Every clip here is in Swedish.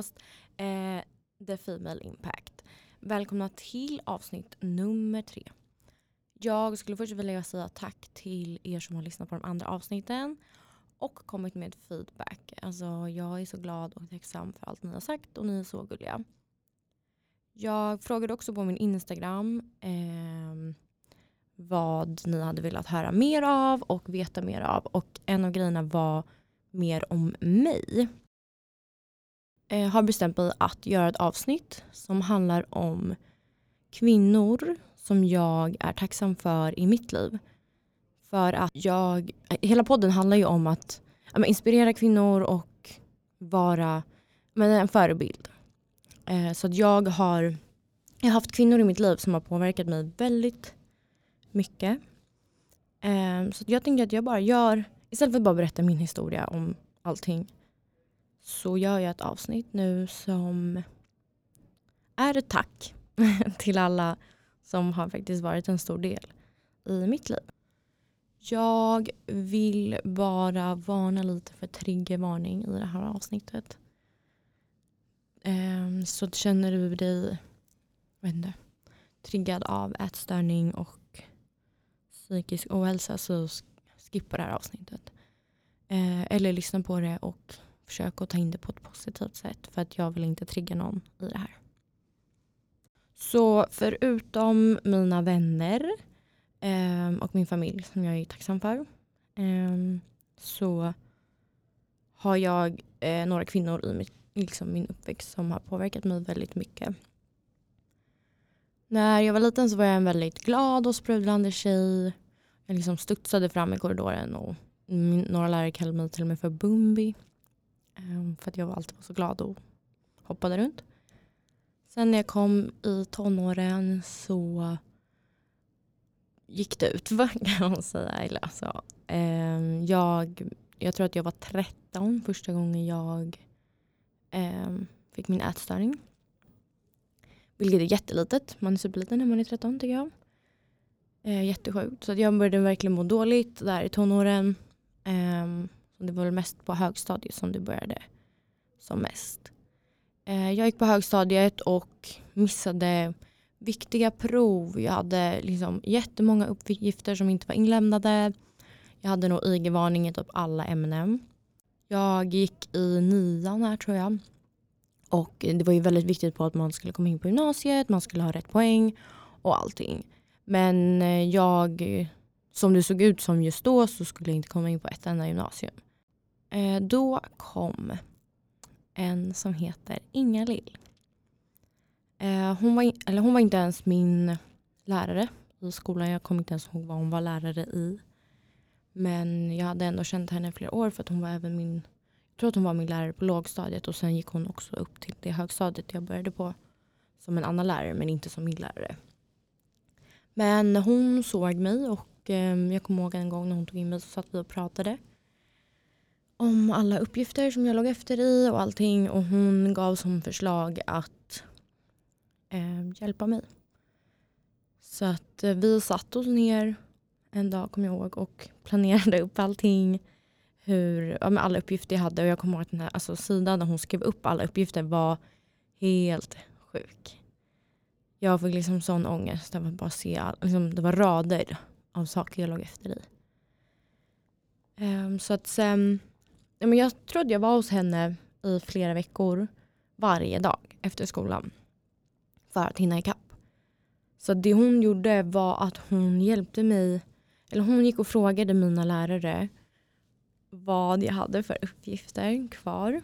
podcast eh, The Female Impact. Välkomna till avsnitt nummer tre. Jag skulle först vilja säga tack till er som har lyssnat på de andra avsnitten och kommit med feedback. Alltså, jag är så glad och tacksam för allt ni har sagt och ni är så gulliga. Jag frågade också på min Instagram eh, vad ni hade velat höra mer av och veta mer av. Och en av grejerna var mer om mig eh, har bestämt mig att göra ett avsnitt som handlar om kvinnor som jag är tacksam för i mitt liv. För att jag, hela podden handlar ju om att men, inspirera kvinnor och vara men, en förebild. Eh, så att jag har, jag har haft kvinnor i mitt liv som har påverkat mig väldigt mycket. Eh, så jag tänker att jag bara gör, istället för att bara berätta min historia om allting, så gör jag ett avsnitt nu som är ett tack till alla som har faktiskt varit en stor del i mitt liv. Jag vill bara varna lite för triggervarning i det här avsnittet. Ehm, så känner du dig vet inte, triggad av ätstörning och psykisk ohälsa så skippa det här avsnittet. Eh, eller lyssna på det och försök att ta in det på ett positivt sätt för att jag vill inte trigga någon i det här. Så förutom mina vänner eh, och min familj som jag är tacksam för eh, så har jag eh, några kvinnor i mitt liksom min uppväxt som har påverkat mig väldigt mycket. När jag var liten så var jag en väldigt glad och sprudlande tjej. Jag liksom studsade fram i korridoren och min, några lärare kallade mig till och med för Bumbi. Ehm, för att jag alltid var så glad och hoppade runt. Sen när jag kom i tonåren så gick det ut kan man säga. Eller alltså, ehm, jag, jag tror att jag var 13 första gången jag ehm, fick min ätstörning. Vilket är jättelitet. Man är superliten när man är 13 tycker jag. Eh, jättesjukt. Så jag började verkligen må dåligt där i tonåren det var väl mest på högstadiet som det började som mest. Eh, jag gick på högstadiet och missade viktiga prov. Jag hade liksom jättemånga uppgifter som inte var inlämnade. Jag hade nog IG-varning i typ alla ämnen. Jag gick i nian här tror jag. Och det var ju väldigt viktigt på att man skulle komma in på gymnasiet, man skulle ha rätt poäng och allting. Men eh, jag, som det såg ut som just då, så skulle jag inte komma in på ett enda gymnasium. Eh, då kom en som heter Inga-Lill. Eh, hon, var eller hon var inte ens min lärare i skolan. Jag kommer inte ens ihåg vad hon var lärare i. Men jag hade ändå känt henne i flera år för att hon var även min, jag tror att hon var min lärare på lågstadiet och sen gick hon också upp till det högstadiet jag började på som en annan lärare men inte som min lärare. Men hon såg mig och eh, jag kommer ihåg en gång när hon tog in mig så satt vi och pratade om alla uppgifter som jag låg efter i och allting och hon gav som förslag att eh, hjälpa mig. Så att eh, vi satt oss ner en dag, kommer jag ihåg, och planerade upp allting. Hur, ja, med alla uppgifter jag hade. Och jag kommer ihåg att den här alltså, sidan där hon skrev upp alla uppgifter var helt sjuk. Jag fick liksom sån ångest av att bara se, all, liksom, det var rader av saker jag låg efter i. Um, så att sen, men jag trodde jag var hos henne i flera veckor varje dag efter skolan. För att hinna ikapp. Så det hon gjorde var att hon hjälpte mig eller hon gick och frågade mina lärare vad jag hade för uppgifter kvar.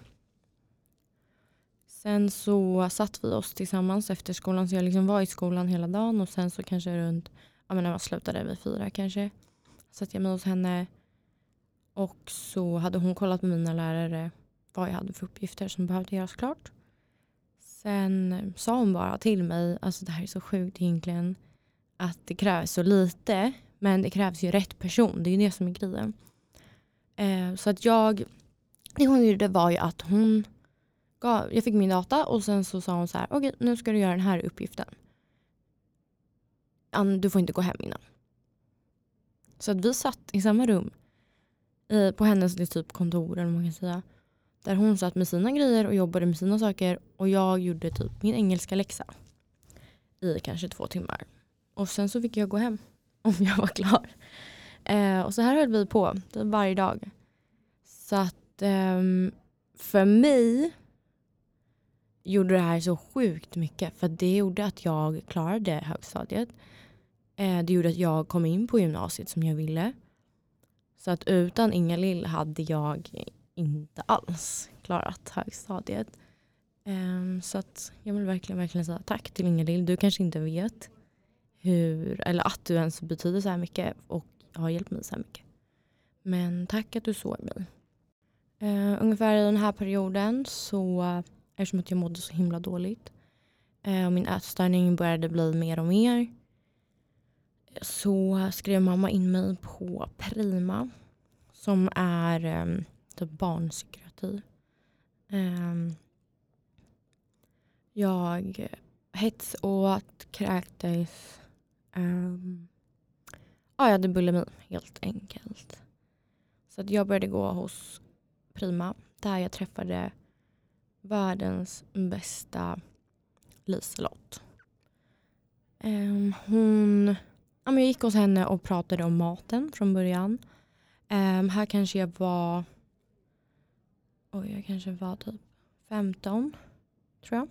Sen så satt vi oss tillsammans efter skolan, så jag liksom var i skolan hela dagen och sen så kanske runt, ja men när man slutade vid fyra kanske, satt jag mig hos henne och så hade hon kollat med mina lärare vad jag hade för uppgifter som behövde göras klart. Sen sa hon bara till mig, alltså det här är så sjukt egentligen, att det krävs så lite men det krävs ju rätt person. Det är ju det som är grejen. Eh, så att jag, det hon gjorde var ju att hon gav, jag fick min data och sen så sa hon så här, okej okay, nu ska du göra den här uppgiften. Du får inte gå hem innan. Så att vi satt i samma rum på hennes liksom, typ kontor eller vad man kan säga. Där hon satt med sina grejer och jobbade med sina saker och jag gjorde typ min engelska läxa i kanske två timmar. Och sen så fick jag gå hem om jag var klar. Eh, och så här höll vi på typ, varje dag. Så att eh, för mig gjorde det här så sjukt mycket. För det gjorde att jag klarade högstadiet. Eh, det gjorde att jag kom in på gymnasiet som jag ville. Så att utan Inga-Lill hade jag inte alls klarat högstadiet. Um, så att jag vill verkligen, verkligen säga tack till Inga-Lill. Du kanske inte vet hur, eller att du ens betyder så här mycket och har hjälpt mig så här mycket. Men tack att du såg mig. Uh, ungefär i den här perioden så, eftersom att jag mådde så himla dåligt uh, och min ätstörning började bli mer och mer så skrev mamma in mig på Prima som är um, typ barnpsykiatri. Um, ehm, jag hetsåt, kräktes. Um, ja, jag hade bulimi helt enkelt. Så att jag började gå hos Prima där jag träffade världens bästa Liselott. Um, hon, ja, men jag gick hos henne och pratade om maten från början. Um, här kanske jag var, oj jag kanske var typ 15 tror jag.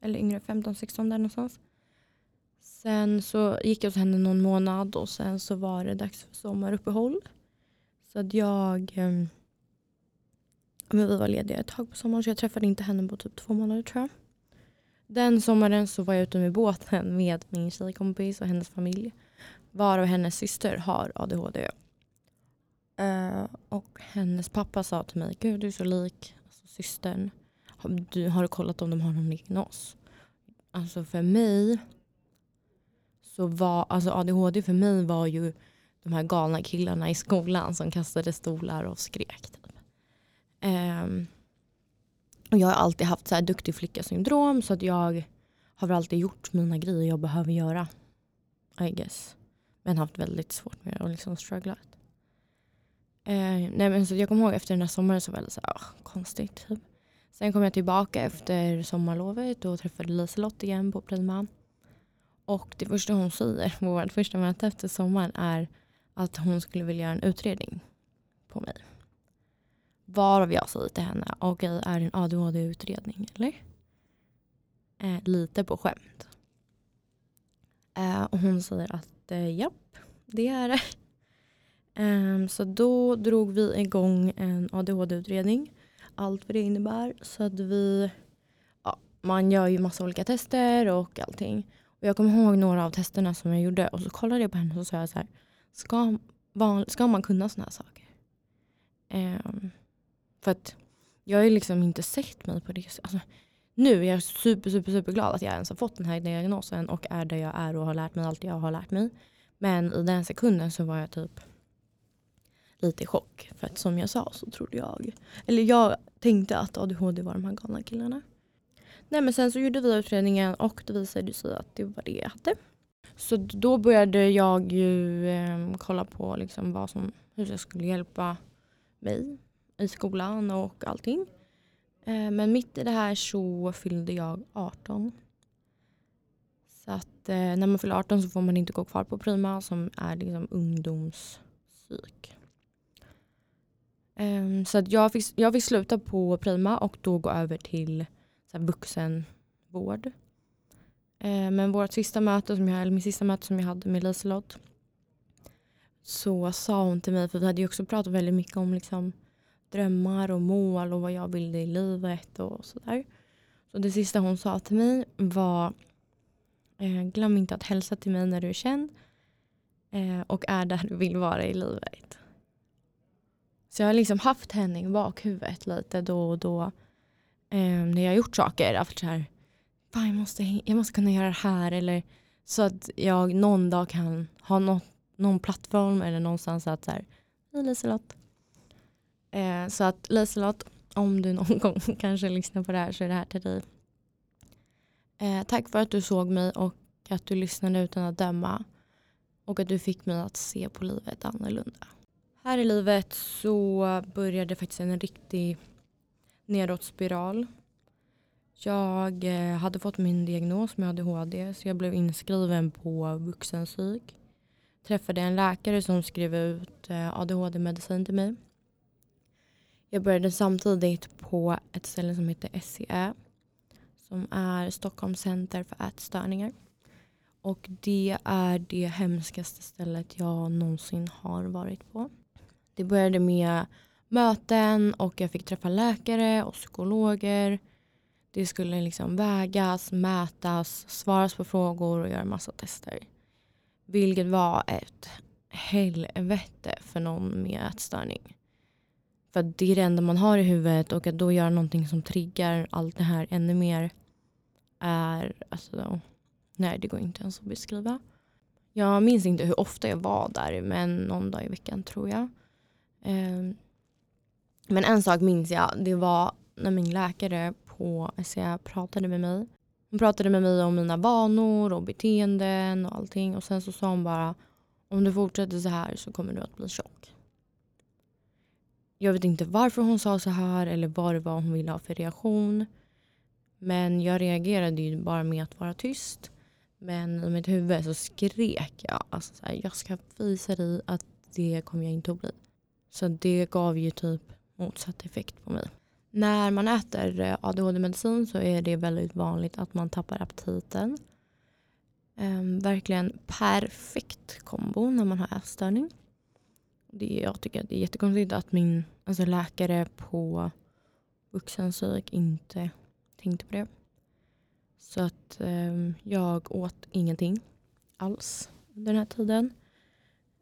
Eller yngre, 15-16 där någonstans. Sen så gick jag hos henne någon månad och sen så var det dags för sommaruppehåll. Så att jag, um, men vi var lediga ett tag på sommaren så jag träffade inte henne på typ två månader tror jag. Den sommaren så var jag ute med båten med min tjejkompis och hennes familj. Varav hennes syster har ADHD. Uh, eh, och hennes pappa sa till mig, gud du är så lik alltså, systern. Du, har du kollat om de har någon diagnos? Alltså för mig så var, alltså ADHD för mig var ju de här galna killarna i skolan som kastade stolar och skrek. Typ. Um, och jag har alltid haft så här duktig flicka-syndrom så att jag har väl alltid gjort mina grejer jag behöver göra. I guess. Men haft väldigt svårt med att liksom strugglat. Eh, nej men så jag kommer ihåg efter den här sommaren så var det så här, oh, konstigt. Typ. Sen kom jag tillbaka efter sommarlovet och träffade Liselott igen på Prima. Och det första hon säger på vårt första möte efter sommaren är att hon skulle vilja göra en utredning på mig. Varav jag säger till henne, okej okay, är det en ADHD-utredning eller? Eh, lite på skämt. Eh, och hon säger att eh, japp, det är det. Eh, så då drog vi igång en ADHD-utredning. Allt vad det innebär. Så att vi, ja, man gör ju massa olika tester och allting. Och jag kommer ihåg några av testerna som jag gjorde och så kollade jag på henne och sa jag så här, ska, van, ska man kunna såna här saker? Um, för att jag har ju liksom inte sett mig på det alltså, Nu är jag super, super, super glad att jag ens har fått den här diagnosen och är där jag är och har lärt mig allt jag har lärt mig. Men i den sekunden så var jag typ lite i chock. För att som jag sa så trodde jag, eller jag tänkte att ADHD var de här galna killarna. Nej men sen så gjorde vi utredningen och det visade sig att det var det jag hade. Så då började jag ju eh, kolla på liksom vad som, hur jag skulle hjälpa mig i skolan och allting. Eh, men mitt i det här så fyllde jag 18. Så att eh, när man fyller 18 så får man inte gå kvar på Prima som är liksom ungdomspsyk. Ehm, så att jag, fick, jag fick sluta på Prima och då gå över till så här, vuxenvård. Eh, men vårt sista möte som jag, eller min sista möte som jag hade med Liselott så sa hon till mig, för vi hade ju också pratat väldigt mycket om liksom, drömmar och mål och vad jag ville i livet och sådär. Så det sista hon sa till mig var eh, glöm inte att hälsa till mig när du är känd eh, och är där du vill vara i livet. Så jag har liksom haft henne i bakhuvudet lite då och då. Eh, när jag har gjort saker. Haft så här, jag, måste, jag måste kunna göra det här. Eller, så att jag någon dag kan ha något, någon plattform eller någonstans att så här, hej Liselott. Eh, så att Liselott, om du någon gång kanske lyssnar på det här så är det här till dig. Eh, tack för att du såg mig och att du lyssnade utan att döma. Och att du fick mig att se på livet annorlunda. Här i livet så började faktiskt en riktig nedåt spiral. Jag eh, hade fått min diagnos med ADHD så jag blev inskriven på vuxenpsyk. Träffade en läkare som skrev ut eh, ADHD-medicin till mig. Jag började samtidigt på ett ställe som heter SCE som är Stockholms center för ätstörningar. Och det är det hemskaste stället jag någonsin har varit på. Det började med möten och jag fick träffa läkare och psykologer. Det skulle liksom vägas, mätas, svaras på frågor och göra massa tester. Vilket var ett helvete för någon med ätstörning. För det är det enda man har i huvudet och att då göra någonting som triggar allt det här ännu mer är, alltså, nej det går inte ens att beskriva. Jag minns inte hur ofta jag var där men någon dag i veckan tror jag. Ehm, men en sak minns jag, det var när min läkare på SCA pratade med mig. Hon pratade med mig om mina vanor och beteenden och allting och sen så sa hon bara om du fortsätter så här så kommer du att bli tjock. Jag vet inte varför hon sa så här eller vad det var hon ville ha för reaktion. Men jag reagerade ju bara med att vara tyst. Men i mitt huvud så skrek jag. Alltså så här, jag ska visa dig att det kommer jag inte att bli. Så det gav ju typ motsatt effekt på mig. När man äter eh, ADHD-medicin så är det väldigt vanligt att man tappar aptiten. Ehm, verkligen perfekt kombo när man har ätstörning. Det, jag tycker att det är jättekonstigt att min alltså läkare på vuxenpsyk inte tänkte på det. Så att um, jag åt ingenting alls under den här tiden.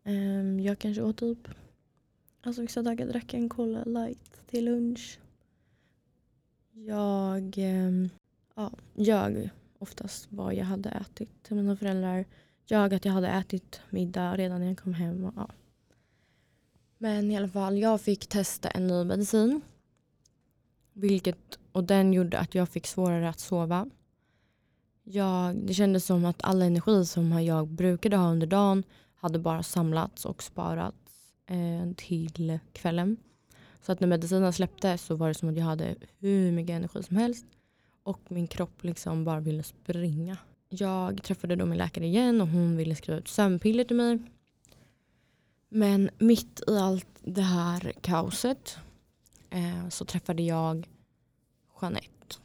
Um, jag kanske åt typ, alltså vissa dagar drack jag en Cola light till lunch. Jag um, ja, ljög oftast vad jag hade ätit till mina föräldrar. Jag att jag hade ätit middag redan när jag kom hem. Och, ja. Men i alla fall, jag fick testa en ny medicin. Vilket, och den gjorde att jag fick svårare att sova. Jag, det kändes som att all energi som jag brukade ha under dagen hade bara samlats och sparats eh, till kvällen. Så att när medicinen släppte så var det som att jag hade hur mycket energi som helst och min kropp liksom bara ville springa. Jag träffade då min läkare igen och hon ville skriva ut sömnpiller till mig. Men mitt i allt det här kaoset eh, så träffade jag Jeanette.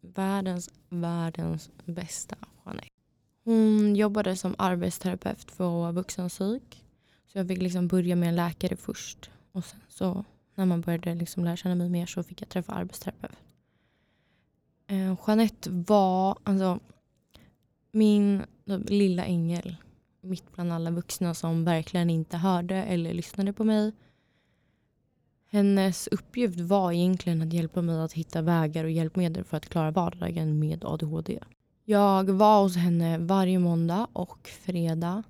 Världens, världens bästa Jeanette. Hon jobbade som arbetsterapeut för vuxenpsyk. Så jag fick liksom börja med en läkare först. Och sen så när man började liksom lära känna mig mer så fick jag träffa arbetsterapeut. Eh, Jeanette var alltså, min lilla ängel mitt bland alla vuxna som verkligen inte hörde eller lyssnade på mig. Hennes uppgift var egentligen att hjälpa mig att hitta vägar och hjälpmedel för att klara vardagen med ADHD. Jag var hos henne varje måndag och fredag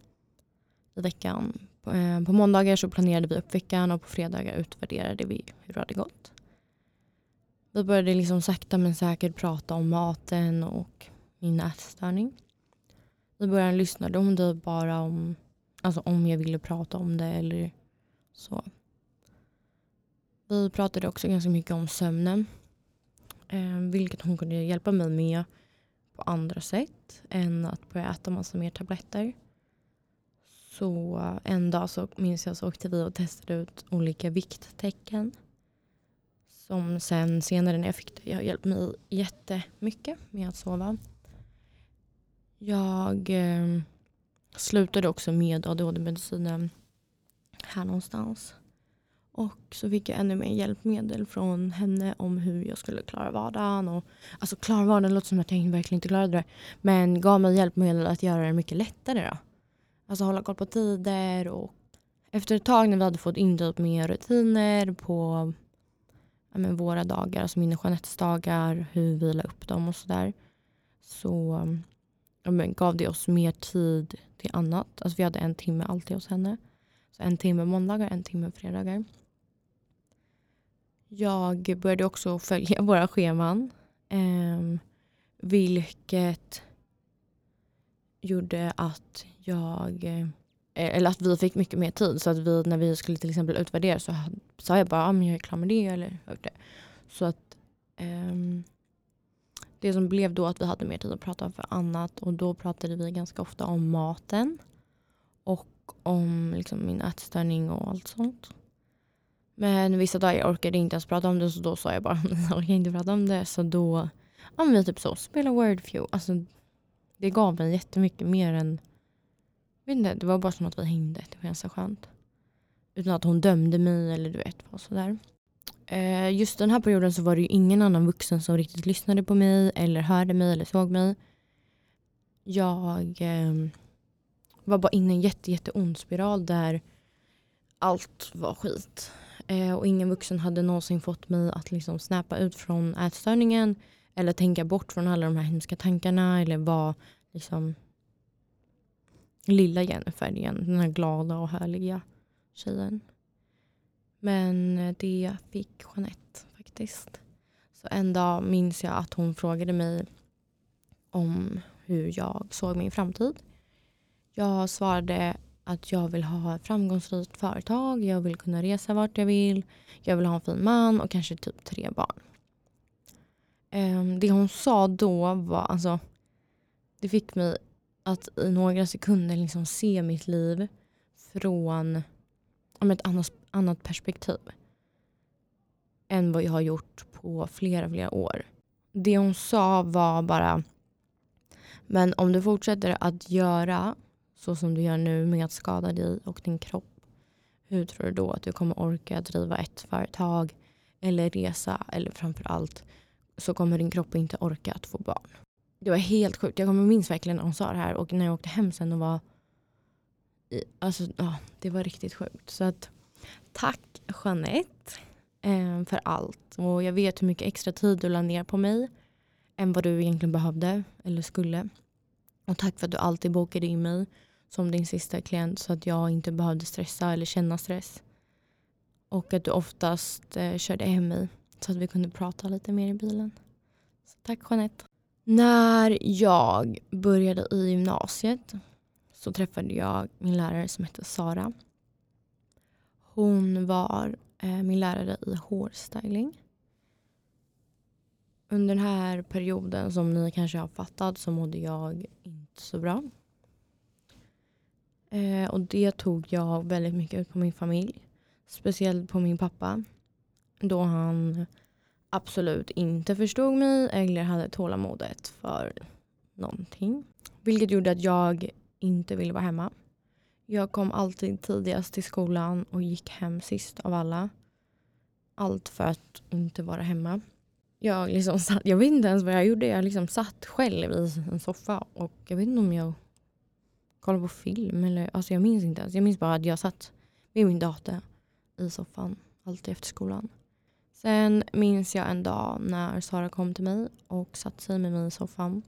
i veckan. Eh, på måndagar så planerade vi upp veckan och på fredagar utvärderade vi hur det hade gått. Vi började liksom sakta men säkert prata om maten och min ätstörning. I början lyssnade hon typ bara om, alltså om jag ville prata om det eller så. Vi pratade också ganska mycket om sömnen. Eh, vilket hon kunde hjälpa mig med på andra sätt än att börja äta massa mer tabletter. Så en dag så minns jag så åkte vi och testade ut olika vikttecken. Som sen senare när jag fick det, jag hjälpte mig jättemycket med att sova. Jag eh, slutade också med ADHD-medicinen här någonstans. Och så fick jag ännu mer hjälpmedel från henne om hur jag skulle klara vardagen. Och, alltså klara vardagen låter som att jag verkligen inte klarade det. Men gav mig hjälpmedel att göra det mycket lättare. Då. Alltså hålla koll på tider och efter ett tag när vi hade fått in typ mer rutiner på ja, men våra dagar, alltså mina Jeanettes dagar, hur vi la upp dem och sådär. Så men gav det oss mer tid till annat. Alltså vi hade en timme alltid hos henne. Så en timme måndagar, en timme fredagar. Jag började också följa våra scheman. Eh, vilket gjorde att jag eh, eller att vi fick mycket mer tid. Så att vi när vi skulle till exempel utvärdera så sa jag bara att ah, jag är klar med det. Eller, det. Så att um, det som blev då att vi hade mer tid att prata för annat och då pratade vi ganska ofta om maten och om liksom min ätstörning och allt sånt. Men vissa dagar orkade jag inte ens prata om det så då sa jag bara jag orkar inte prata om det. Så då, ja men typ så, spela Wordview. Alltså, det gav mig jättemycket mer än, vet inte, det var bara som att vi hängde. Det var ganska skönt. Utan att hon dömde mig eller du vet vad sådär. Eh, just den här perioden så var det ju ingen annan vuxen som riktigt lyssnade på mig eller hörde mig eller såg mig. Jag eh, var bara inne i en jätte, jätte ond spiral där allt var skit. Eh, och ingen vuxen hade någonsin fått mig att liksom snappa ut från ätstörningen eller tänka bort från alla de här hemska tankarna eller vara liksom lilla Jennifer igen. Den här glada och härliga tjejen. Men eh, det fick Jeanette faktiskt. Så en dag minns jag att hon frågade mig om hur jag såg min framtid. Jag svarade att jag vill ha ett framgångsrikt företag, jag vill kunna resa vart jag vill, jag vill ha en fin man och kanske typ tre barn. Ehm, det hon sa då var, alltså, det fick mig att i några sekunder liksom se mitt liv från om ett annat, annat perspektiv än vad jag har gjort på flera, flera år. Det hon sa var bara, men om du fortsätter att göra så som du gör nu med att skada dig och din kropp, hur tror du då att du kommer orka driva ett företag eller resa eller framför allt så kommer din kropp inte orka att få barn. Det var helt sjukt. Jag kommer minns verkligen när hon sa det här och när jag åkte hem sen och var Alltså, ja, det var riktigt sjukt. Så att, tack Jeanette eh, för allt. Och jag vet hur mycket extra tid du la ner på mig än vad du egentligen behövde eller skulle. Och tack för att du alltid bokade in mig som din sista klient så att jag inte behövde stressa eller känna stress. Och att du oftast eh, körde hem mig så att vi kunde prata lite mer i bilen. Så tack Jeanette. När jag började i gymnasiet så träffade jag min lärare som hette Sara. Hon var eh, min lärare i hårstyling. Under den här perioden som ni kanske har fattat så mådde jag inte så bra. Eh, och det tog jag väldigt mycket ut på min familj. Speciellt på min pappa. Då han absolut inte förstod mig eller hade tålamodet för någonting. Vilket gjorde att jag inte ville vara hemma. Jag kom alltid tidigast till skolan och gick hem sist av alla. Allt för att inte vara hemma. Jag, liksom satt, jag vet inte ens vad jag gjorde. Jag liksom satt själv i en soffa och jag vet inte om jag kollade på film. Eller, alltså jag minns inte ens. Jag minns bara att jag satt vid min dator i soffan alltid efter skolan. Sen minns jag en dag när Sara kom till mig och satte sig med mig i soffan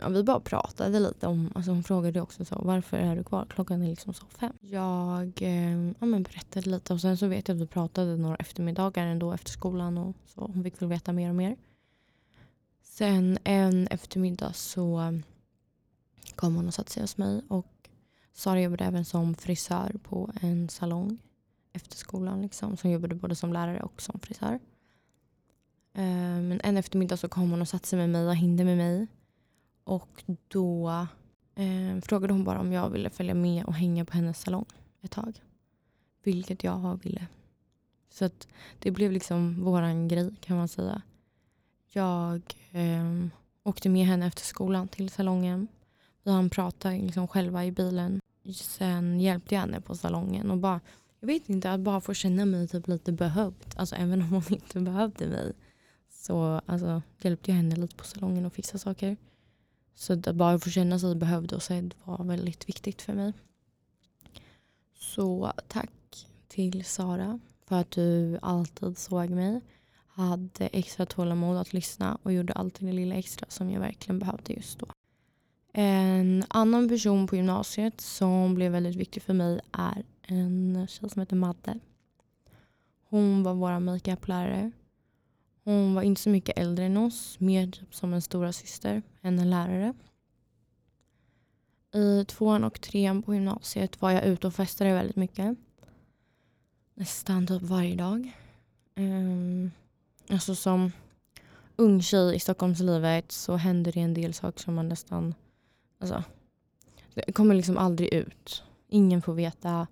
ja, vi bara pratade lite om, alltså hon frågade också så, varför är du kvar? Klockan är liksom så fem. Jag eh, ja, men berättade lite och sen så vet jag att vi pratade några eftermiddagar ändå efter skolan och så. Hon fick väl veta mer och mer. Sen en eftermiddag så kom hon och satte sig hos mig och Sara jobbade även som frisör på en salong efter skolan. Liksom, som jobbade både som lärare och som frisör. Eh, men en eftermiddag så kom hon och satte sig med mig och hängde med mig. Och då eh, frågade hon bara om jag ville följa med och hänga på hennes salong ett tag. Vilket jag ville. Så att det blev liksom våran grej kan man säga. Jag eh, åkte med henne efter skolan till salongen. Vi hann prata liksom själva i bilen. Sen hjälpte jag henne på salongen och bara, jag vet inte, att bara få känna mig typ lite behövd. Alltså även om hon inte behövde mig. Så alltså, hjälpte jag henne lite på salongen och fixa saker. Så att bara få känna sig behövd och sedd var väldigt viktigt för mig. Så tack till Sara för att du alltid såg mig, hade extra tålamod att lyssna och gjorde alltid det lilla extra som jag verkligen behövde just då. En annan person på gymnasiet som blev väldigt viktig för mig är en tjej som heter Madde. Hon var vår makeuplärare hon var inte så mycket äldre än oss, mer typ som en stora syster än en lärare. I tvåan och trean på gymnasiet var jag ute och festade väldigt mycket. Nästan typ varje dag. Um, alltså som ung tjej i Stockholmslivet så händer det en del saker som man nästan, alltså det kommer liksom aldrig ut. Ingen får veta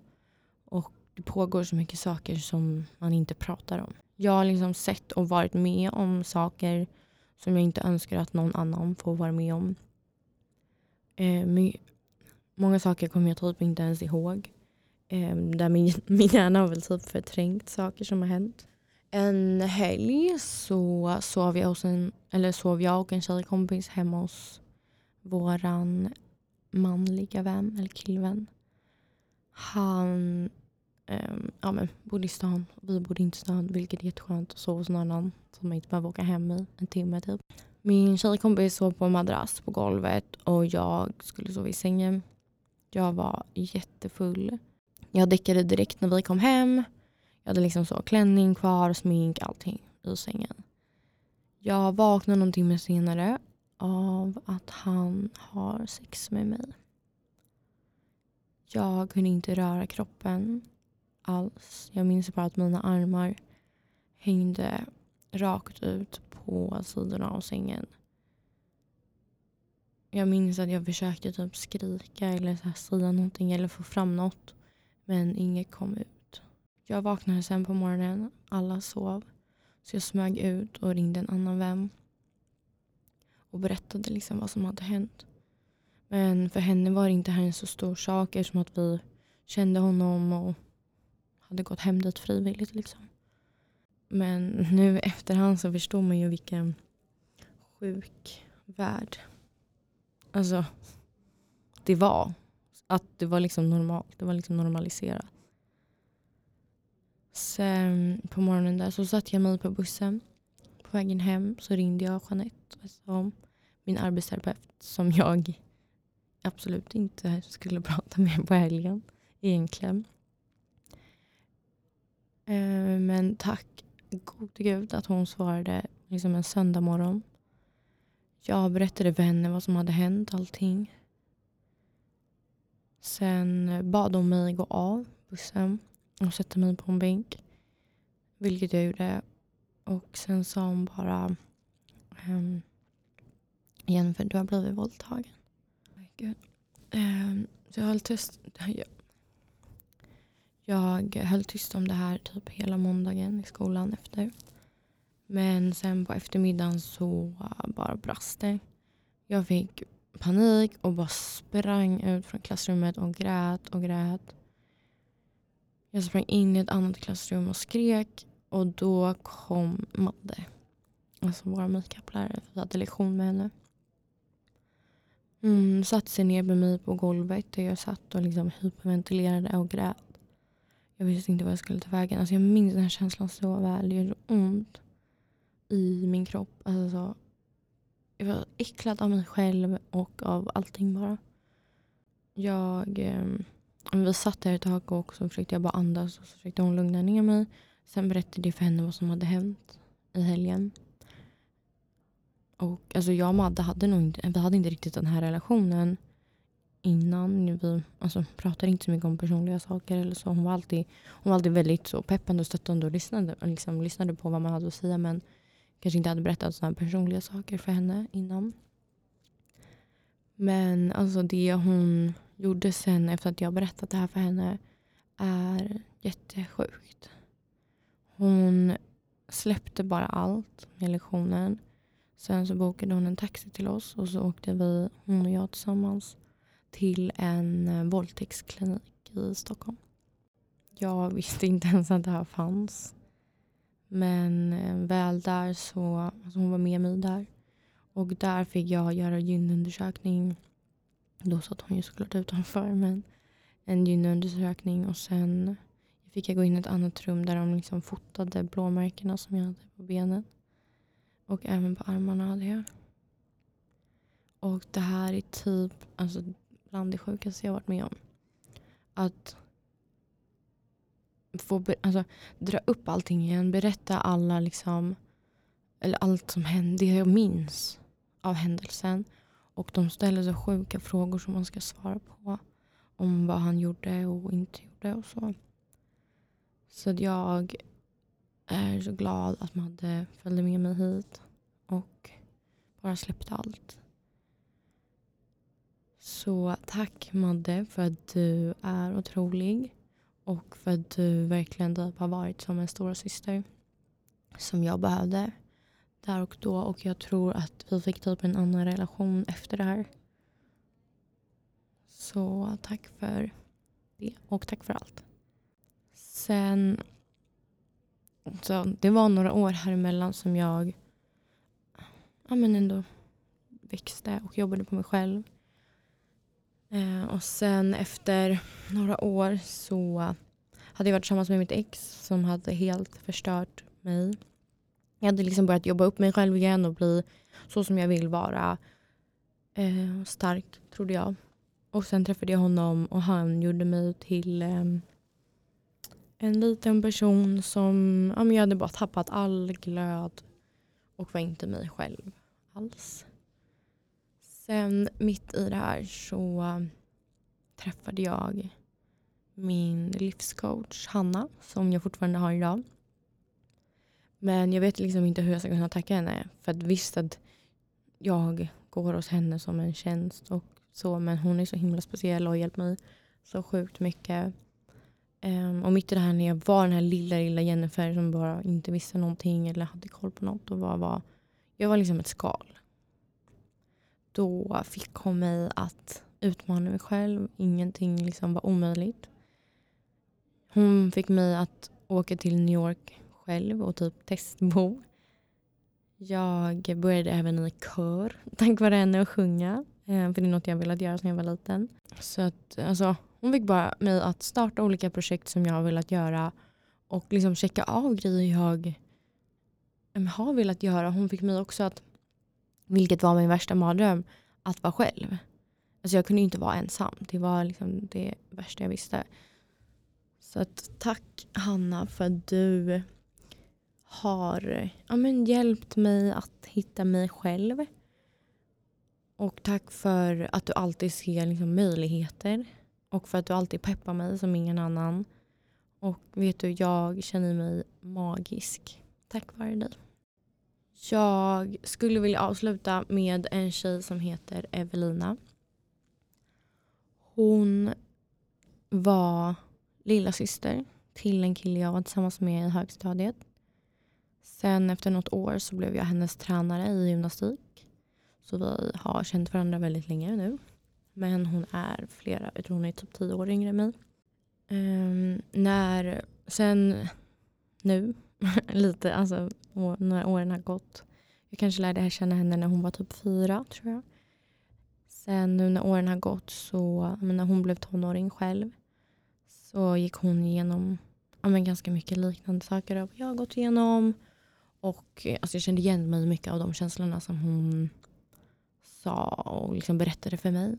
det pågår så mycket saker som man inte pratar om. Jag har liksom sett och varit med om saker som jag inte önskar att någon annan får vara med om. Eh, många saker kommer jag typ inte ens ihåg. Eh, där min, min hjärna har väl typ förträngt saker som har hänt. En helg så sov jag, hos en, eller sov jag och en tjejkompis hemma hos våran manliga vän, eller killvän. Han um, ja, men, bodde i stan, vi bodde inte i stan vilket är jätteskönt att sova hos någon annan som man inte behöver åka hem i en timme typ. Min tjejkompis sov på en madrass på golvet och jag skulle sova i sängen. Jag var jättefull. Jag däckade direkt när vi kom hem. Jag hade liksom så klänning kvar, smink, allting i sängen. Jag vaknade någon timme senare av att han har sex med mig. Jag kunde inte röra kroppen alls. Jag minns bara att mina armar hängde rakt ut på sidorna av sängen. Jag minns att jag försökte typ skrika eller så säga någonting eller få fram något. Men inget kom ut. Jag vaknade sen på morgonen. Alla sov. Så jag smög ut och ringde en annan vän. Och berättade liksom vad som hade hänt. Men för henne var det inte här en så stor sak eftersom att vi kände honom och hade gått hem dit frivilligt. Liksom. Men nu efterhand så förstår man ju vilken sjuk värld. Alltså, det var. Att det var liksom normalt. Det var liksom normaliserat. Sen på morgonen där så satte jag mig på bussen. På vägen hem så ringde jag Jeanette, alltså min arbetsterapeut som jag absolut inte skulle prata med på helgen egentligen. Eh, men tack gode gud att hon svarade liksom en söndag morgon. Jag berättade för henne vad som hade hänt, allting. Sen bad hon mig gå av bussen och sätta mig på en bänk. Vilket jag gjorde. Och sen sa hon bara um, Jennifer, du har blivit våldtagen. Um, så jag höll tyst. Jag jag höll tyst om det här typ hela måndagen i skolan efter. Men sen på eftermiddagen så bara brast det. Jag fick panik och bara sprang ut från klassrummet och grät och grät. Jag sprang in i ett annat klassrum och skrek och då kom Madde. Alltså vår makeuplärare. Vi hade lektion med henne. Hon satte sig ner med mig på golvet där jag satt och liksom hyperventilerade och grät. Jag visste inte vad jag skulle ta vägen. Alltså jag minns den här känslan så väl. Det gjorde ont i min kropp. Alltså så, jag var äcklad av mig själv och av allting bara. Jag, eh, vi satt där ett tag och så försökte jag bara andas och så försökte hon lugna ner mig. Sen berättade jag för henne vad som hade hänt i helgen. Och alltså jag och Madde hade nog inte, vi hade inte riktigt den här relationen innan. Vi alltså, pratade inte så mycket om personliga saker. eller så. Hon var alltid, hon var alltid väldigt så peppande och stöttande och lyssnade, liksom, lyssnade på vad man hade att säga. Men kanske inte hade berättat sådana personliga saker för henne innan. Men alltså det hon gjorde sen efter att jag berättat det här för henne är jättesjukt. Hon släppte bara allt med lektionen. Sen så bokade hon en taxi till oss och så åkte vi, hon och jag tillsammans till en eh, våldtäktsklinik i Stockholm. Jag visste inte ens att det här fanns. Men eh, väl där så, alltså hon var med mig där. Och där fick jag göra gynundersökning. Då satt hon ju såklart utanför. Men en gynundersökning och sen fick jag gå in i ett annat rum där de liksom fotade blåmärkena som jag hade på benen. Och även på armarna hade jag. Och det här är typ, alltså bland det sjukaste jag varit med om. Att få alltså, dra upp allting igen, berätta alla liksom, eller allt som hände, det jag minns av händelsen. Och de ställer så sjuka frågor som man ska svara på. Om vad han gjorde och inte gjorde och så. Så jag är så glad att Madde följde med mig hit och bara släppte allt. Så tack Madde för att du är otrolig och för att du verkligen typ har varit som en stora syster som jag behövde där och då. Och jag tror att vi fick typ en annan relation efter det här. Så tack för det och tack för allt. Sen, så det var några år här emellan som jag ja, men ändå växte och jobbade på mig själv. Eh, och sen efter några år så hade jag varit tillsammans med mitt ex som hade helt förstört mig. Jag hade liksom börjat jobba upp mig själv igen och bli så som jag vill vara. Eh, stark, trodde jag. Och sen träffade jag honom och han gjorde mig till eh, en liten person som, ja men jag hade bara tappat all glöd och var inte mig själv alls. Sen mitt i det här så träffade jag min livscoach Hanna som jag fortfarande har idag. Men jag vet liksom inte hur jag ska kunna tacka henne. För att visst att jag går hos henne som en tjänst och så men hon är så himla speciell och har hjälpt mig så sjukt mycket. Um, och mitt i det här när jag var den här lilla, lilla Jennifer som bara inte visste någonting eller hade koll på något. Och var, var, jag var liksom ett skal. Då fick hon mig att utmana mig själv. Ingenting liksom var omöjligt. Hon fick mig att åka till New York själv och typ testbo. Jag började även i kör tack vare henne att sjunga. Eh, för det är något jag velat göra sedan jag var liten. Så att, alltså, hon fick bara mig att starta olika projekt som jag har velat göra och liksom checka av grejer jag mm, har velat göra. Hon fick mig också att, vilket var min värsta mardröm, att vara själv. Alltså jag kunde inte vara ensam. Det var liksom det värsta jag visste. Så att, tack Hanna för att du har ja, men, hjälpt mig att hitta mig själv. Och tack för att du alltid ser liksom, möjligheter. Och för att du alltid peppar mig som ingen annan. Och vet du, jag känner mig magisk tack vare dig. Jag skulle vilja avsluta med en tjej som heter Evelina. Hon var lilla syster till en kille jag var tillsammans med i högstadiet. Sen efter något år så blev jag hennes tränare i gymnastik. Så vi har känt varandra väldigt länge nu. Men hon är flera, jag tror hon är typ tio år yngre än mig. Um, när, sen nu, lite, alltså när åren har gått. Jag kanske lärde känna henne när hon var typ fyra tror jag. Sen nu när åren har gått så, när hon blev tonåring själv så gick hon igenom ja, men ganska mycket liknande saker av jag har gått igenom. Och alltså, jag kände igen mig mycket av de känslorna som hon sa och liksom berättade för mig.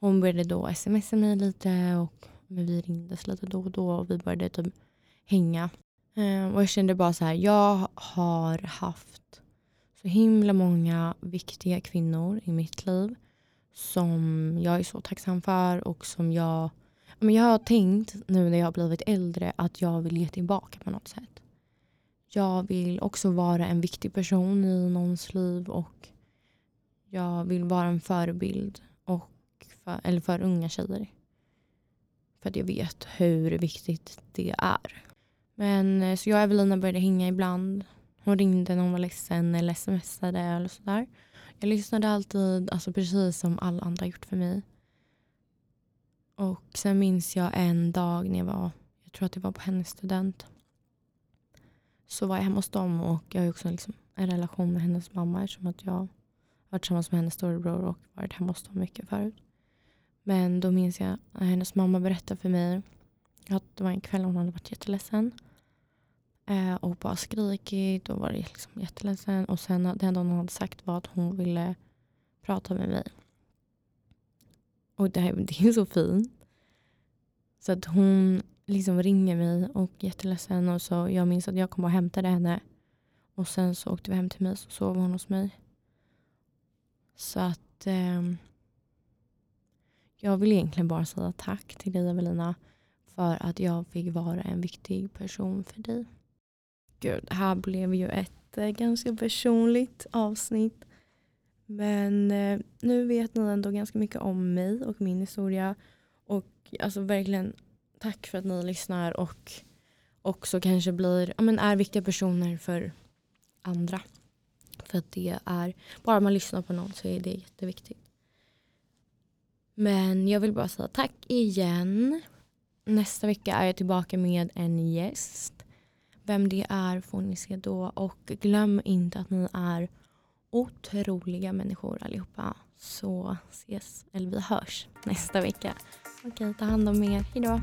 Hon började då smsa mig lite och men vi ringdes lite då och då och vi började typ hänga. Ehm, och jag kände bara så här, jag har haft så himla många viktiga kvinnor i mitt liv som jag är så tacksam för och som jag men jag har tänkt nu när jag har blivit äldre att jag vill ge tillbaka på något sätt. Jag vill också vara en viktig person i någons liv och jag vill vara en förebild och för, eller för unga tjejer. För att jag vet hur viktigt det är. Men eh, så jag och Evelina började hänga ibland. Hon ringde när hon var ledsen eller smsade eller sådär. Jag lyssnade alltid, alltså precis som alla andra gjort för mig. Och sen minns jag en dag när jag var, jag tror att det var på hennes student. Så var jag hemma hos dem och jag har också liksom en relation med hennes mamma eftersom att jag varit tillsammans med hennes storebror och varit hemma hos dem mycket förut. Men då minns jag att hennes mamma berättade för mig att det var en kväll hon hade varit jätteledsen. Eh, och bara skrikit och varit liksom jätteledsen. Och sen det enda hon hade sagt var att hon ville prata med mig. Och det, här, det är så fint. Så att hon liksom ringer mig och är jätteledsen. Och så jag minns att jag kom och hämtade henne. Och sen så åkte vi hem till mig så sov hon hos mig. Så att eh, jag vill egentligen bara säga tack till dig Evelina för att jag fick vara en viktig person för dig gud, det här blev ju ett eh, ganska personligt avsnitt. Men eh, nu vet ni ändå ganska mycket om mig och min historia. Och alltså verkligen tack för att ni lyssnar och också kanske blir, ja, men är viktiga personer för andra. För att det är, bara man lyssnar på någon så är det jätteviktigt. Men jag vill bara säga tack igen. Nästa vecka är jag tillbaka med en gäst. Vem det är får ni se då. Och glöm inte att ni är otroliga människor allihopa. Så ses, eller vi hörs nästa vecka. Okej, ta hand om er. Hejdå.